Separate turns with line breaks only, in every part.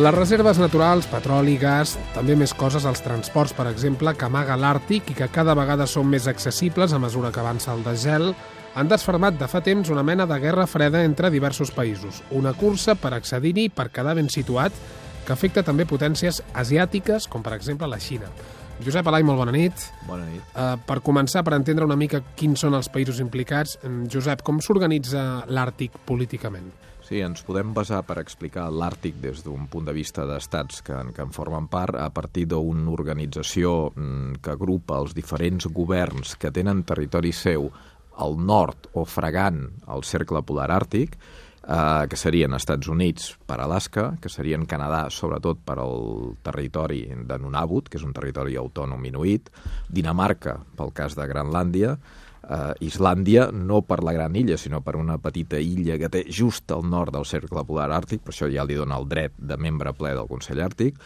Les reserves naturals, petroli, gas, també més coses als transports, per exemple, que amaga l'Àrtic i que cada vegada són més accessibles a mesura que avança el desgel, han desfermat de fa temps una mena de guerra freda entre diversos països. Una cursa per accedir-hi per quedar ben situat que afecta també potències asiàtiques, com per exemple la Xina. Josep Alai, molt bona nit.
Bona nit.
Uh, per començar, per entendre una mica quins són els països implicats, Josep, com s'organitza l'Àrtic políticament?
Sí, ens podem basar per explicar l'Àrtic des d'un punt de vista d'estats que, que en formen part a partir d'una organització mm, que agrupa els diferents governs que tenen territori seu al nord o fregant el cercle polar àrtic, eh, que serien Estats Units per Alaska, que serien Canadà sobretot per al territori de Nunavut, que és un territori autònom inuit, Dinamarca pel cas de Granlàndia, eh, Islàndia no per la gran illa, sinó per una petita illa que té just al nord del cercle polar àrtic, per això ja li dona el dret de membre ple del Consell Àrtic,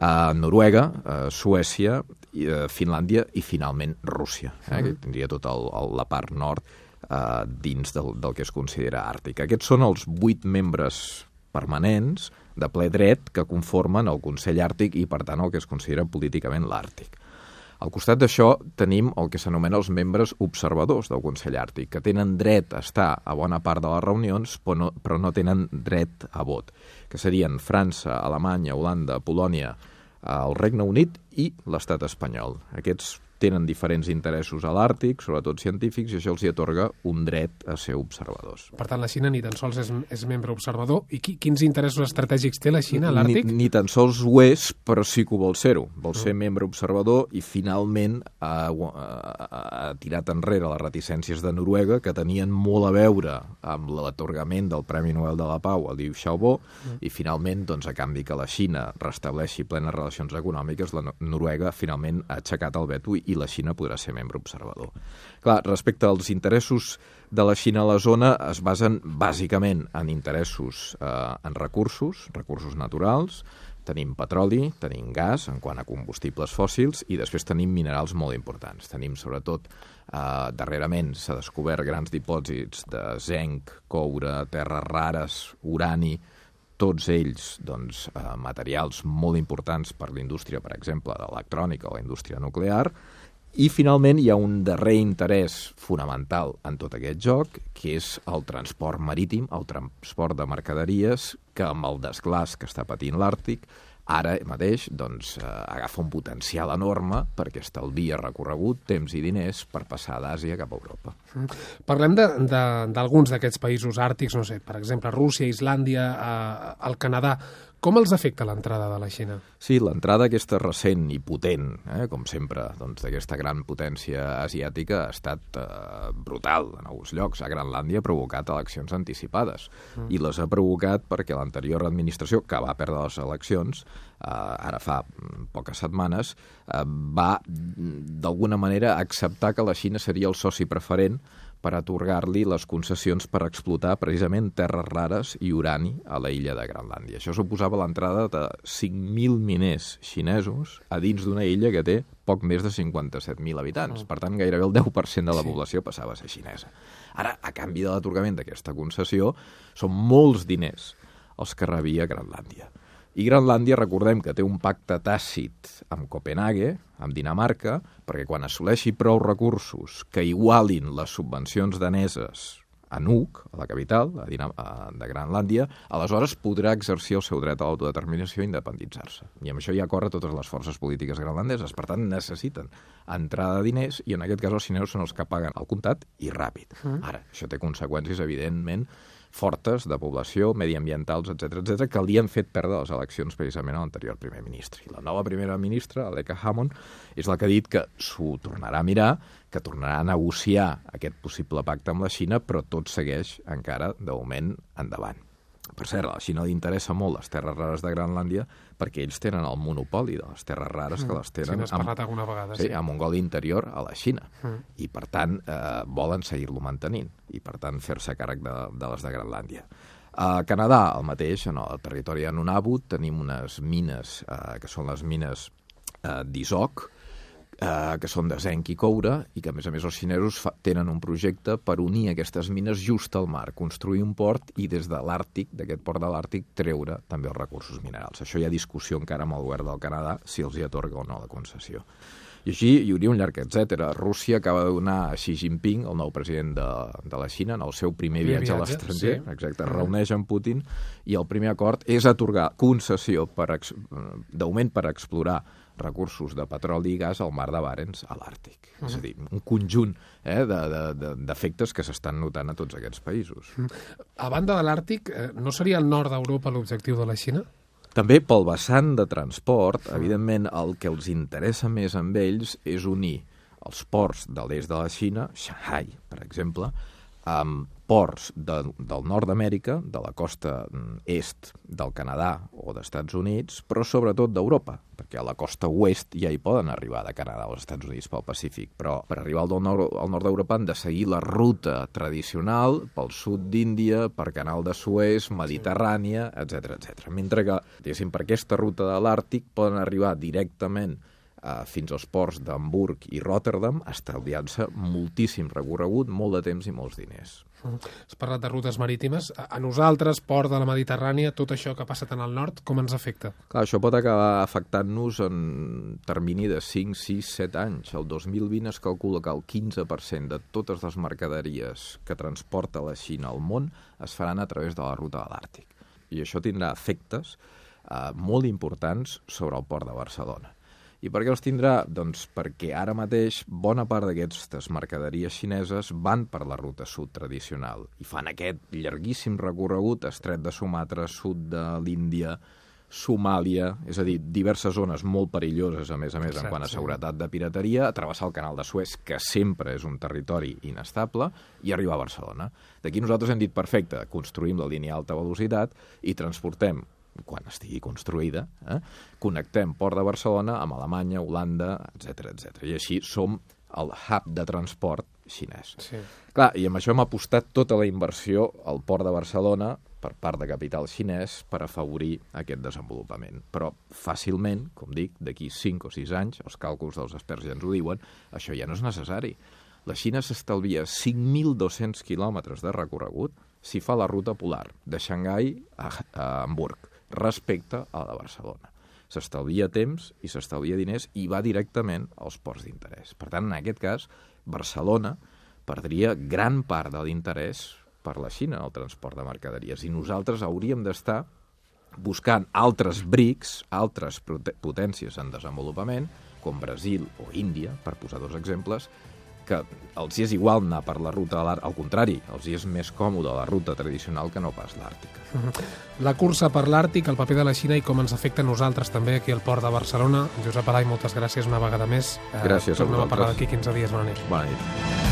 a Noruega, a Suècia, a Finlàndia i finalment Rússia, eh, que tindria tota la part nord eh, dins del, del que es considera àrtic. Aquests són els vuit membres permanents de ple dret que conformen el Consell Àrtic i, per tant, el que es considera políticament l'Àrtic. Al costat d'això tenim el que s'anomena els membres observadors del Consell Àrtic, que tenen dret a estar a bona part de les reunions, però no, però no tenen dret a vot, que serien França, Alemanya, Holanda, Polònia, el Regne Unit i l'estat espanyol. Aquests tenen diferents interessos a l'Àrtic, sobretot científics, i això els hi atorga un dret a ser observadors.
Per tant, la Xina ni tan sols és, és membre observador. I qui, quins interessos estratègics té la Xina a l'Àrtic?
Ni, ni tan sols ho és, però sí que ho vol ser-ho. Vol ser membre observador i finalment ha, ha, ha tirat enrere les reticències de Noruega, que tenien molt a veure amb l'atorgament del Premi Nobel de la Pau a Liu Xiaobo, mm. i finalment, doncs, a canvi que la Xina restableixi plenes relacions econòmiques, la Noruega finalment ha aixecat el veto i i la Xina podrà ser membre observador. Clar, respecte als interessos de la Xina a la zona, es basen bàsicament en interessos eh, en recursos, recursos naturals, tenim petroli, tenim gas en quant a combustibles fòssils i després tenim minerals molt importants. Tenim sobretot, eh, darrerament s'ha descobert grans dipòsits de zenc, coure, terres rares, urani, tots ells doncs, eh, materials molt importants per l'indústria, per exemple, d'electrònica o la indústria nuclear, i finalment hi ha un darrer interès fonamental en tot aquest joc, que és el transport marítim, el transport de mercaderies, que amb el desglàs que està patint l'Àrtic, ara mateix doncs, eh, agafa un potencial enorme perquè estalvia recorregut, temps i diners per passar d'Àsia cap a Europa. Mm.
Parlem d'alguns d'aquests països àrtics, no sé, per exemple, Rússia, Islàndia, eh, el Canadà. Com els afecta l'entrada de la Xina?
Sí, l'entrada aquesta recent i potent, eh, com sempre, doncs, d'aquesta doncs, gran potència asiàtica ha estat eh, brutal en alguns llocs. A Granlàndia ha provocat eleccions anticipades mm. i les ha provocat perquè l'anterior administració, que va perdre les eleccions, eh, ara fa poques setmanes, eh, va d'alguna manera acceptar que la Xina seria el soci preferent per atorgar-li les concessions per explotar precisament terres rares i urani a la illa de Granlàndia. Això suposava l'entrada de 5.000 miners xinesos a dins d'una illa que té poc més de 57.000 habitants. Per tant, gairebé el 10% de la població passava a ser xinesa. Ara, a canvi de l'atorgament d'aquesta concessió, són molts diners els que rebia Granlàndia. I Granlàndia, recordem que té un pacte tàcit amb Copenhague, amb Dinamarca, perquè quan assoleixi prou recursos que igualin les subvencions daneses a Nuuk, a la capital a Dinam a, de Granlàndia, aleshores podrà exercir el seu dret a l'autodeterminació i independitzar-se. I amb això ja corre totes les forces polítiques granlandeses. Per tant, necessiten entrada de diners i en aquest cas els xinesos són els que paguen el comptat i ràpid. Mm. Ara, això té conseqüències, evidentment, fortes de població, mediambientals, etc etc que li han fet perdre les eleccions precisament a l'anterior primer ministre. I la nova primera ministra, Aleka Hammond, és la que ha dit que s'ho tornarà a mirar, que tornarà a negociar aquest possible pacte amb la Xina, però tot segueix encara, de moment, endavant. Per cert, a la Xina li interessa molt les terres rares de Granlàndia perquè ells tenen el monopoli de les terres rares que mm. les tenen
sí, amb, alguna vegada,
sí, sí. a Mongòlia interior a la Xina. Mm. I, per tant, eh, volen seguir-lo mantenint i, per tant, fer-se càrrec de, de les de Granlàndia. A Canadà, el mateix, en el territori de Nunavut, tenim unes mines, eh, que són les mines eh, d'Isoc, eh, que són de zenc i coure, i que, a més a més, els xinesos fa, tenen un projecte per unir aquestes mines just al mar, construir un port i des de l'Àrtic, d'aquest port de l'Àrtic, treure també els recursos minerals. Això hi ha discussió encara amb el govern del Canadà si els hi atorga o no la concessió. I així hi hauria un llarg etc. Rússia acaba de donar a Xi Jinping, el nou president de, de la Xina, en el seu primer viatge, viatge a l'estranger, sí. exacte, es reuneix amb Putin, i el primer acord és atorgar concessió per d'augment per explorar recursos de petroli i gas al mar de Barents, a l'Àrtic. Uh -huh. És a dir, un conjunt eh, d'efectes de, de, que s'estan notant a tots aquests països.
A banda de l'Àrtic, eh, no seria el nord d'Europa l'objectiu de la Xina?
També pel vessant de transport, evidentment, el que els interessa més amb ells és unir els ports de l'est de la Xina, Shanghai, per exemple, amb ports de, del nord d'Amèrica, de la costa mm, est del Canadà o d'Estats Units, però sobretot d'Europa, perquè a la costa oest ja hi poden arribar de Canadà als Estats Units pel Pacífic, però per arribar al nord, al nord d'Europa han de seguir la ruta tradicional pel sud d'Índia, per Canal de Suez, Mediterrània, etc etc. Mentre que, diguéssim, per aquesta ruta de l'Àrtic poden arribar directament eh, fins als ports d'Hamburg i Rotterdam, estalviant-se moltíssim recorregut, molt de temps i molts diners.
Has parlat de rutes marítimes. A nosaltres, port de la Mediterrània, tot això que ha passat en el nord, com ens afecta?
Clar, això pot acabar afectant-nos en termini de 5, 6, 7 anys. El 2020 es calcula que el 15% de totes les mercaderies que transporta la Xina al món es faran a través de la ruta de l'Àrtic. I això tindrà efectes eh, molt importants sobre el port de Barcelona. I per què els tindrà? Doncs perquè ara mateix bona part d'aquestes mercaderies xineses van per la ruta sud tradicional i fan aquest llarguíssim recorregut estret de Sumatra, sud de l'Índia, Somàlia, és a dir, diverses zones molt perilloses, a més a més, Exacte, en quant a seguretat de pirateria, a travessar el canal de Suez, que sempre és un territori inestable, i arribar a Barcelona. D'aquí nosaltres hem dit, perfecte, construïm la línia alta velocitat i transportem quan estigui construïda, eh, connectem Port de Barcelona amb Alemanya, Holanda, etc etc. I així som el hub de transport xinès. Sí. Clar, i amb això hem apostat tota la inversió al Port de Barcelona per part de capital xinès per afavorir aquest desenvolupament. Però fàcilment, com dic, d'aquí 5 o 6 anys, els càlculs dels experts ja ens ho diuen, això ja no és necessari. La Xina s'estalvia 5.200 quilòmetres de recorregut si fa la ruta polar de Xangai a, a Hamburg respecte a la de Barcelona. S'estalvia temps i s'estalvia diners i va directament als ports d'interès. Per tant, en aquest cas, Barcelona perdria gran part de l'interès per la Xina en el transport de mercaderies i nosaltres hauríem d'estar buscant altres BRICS, altres potències en desenvolupament, com Brasil o Índia, per posar dos exemples, que els hi és igual anar per la ruta de l'Àrtic, al contrari, els hi és més còmode la ruta tradicional que no pas l'Àrtica.
La cursa per l'Àrtic, el paper de la Xina i com ens afecta a nosaltres també aquí al port de Barcelona. Josep Alai, moltes gràcies una vegada més.
Gràcies
eh, a vosaltres. Tornem a parlar d'aquí 15 dies. Bona nit.
Bona nit.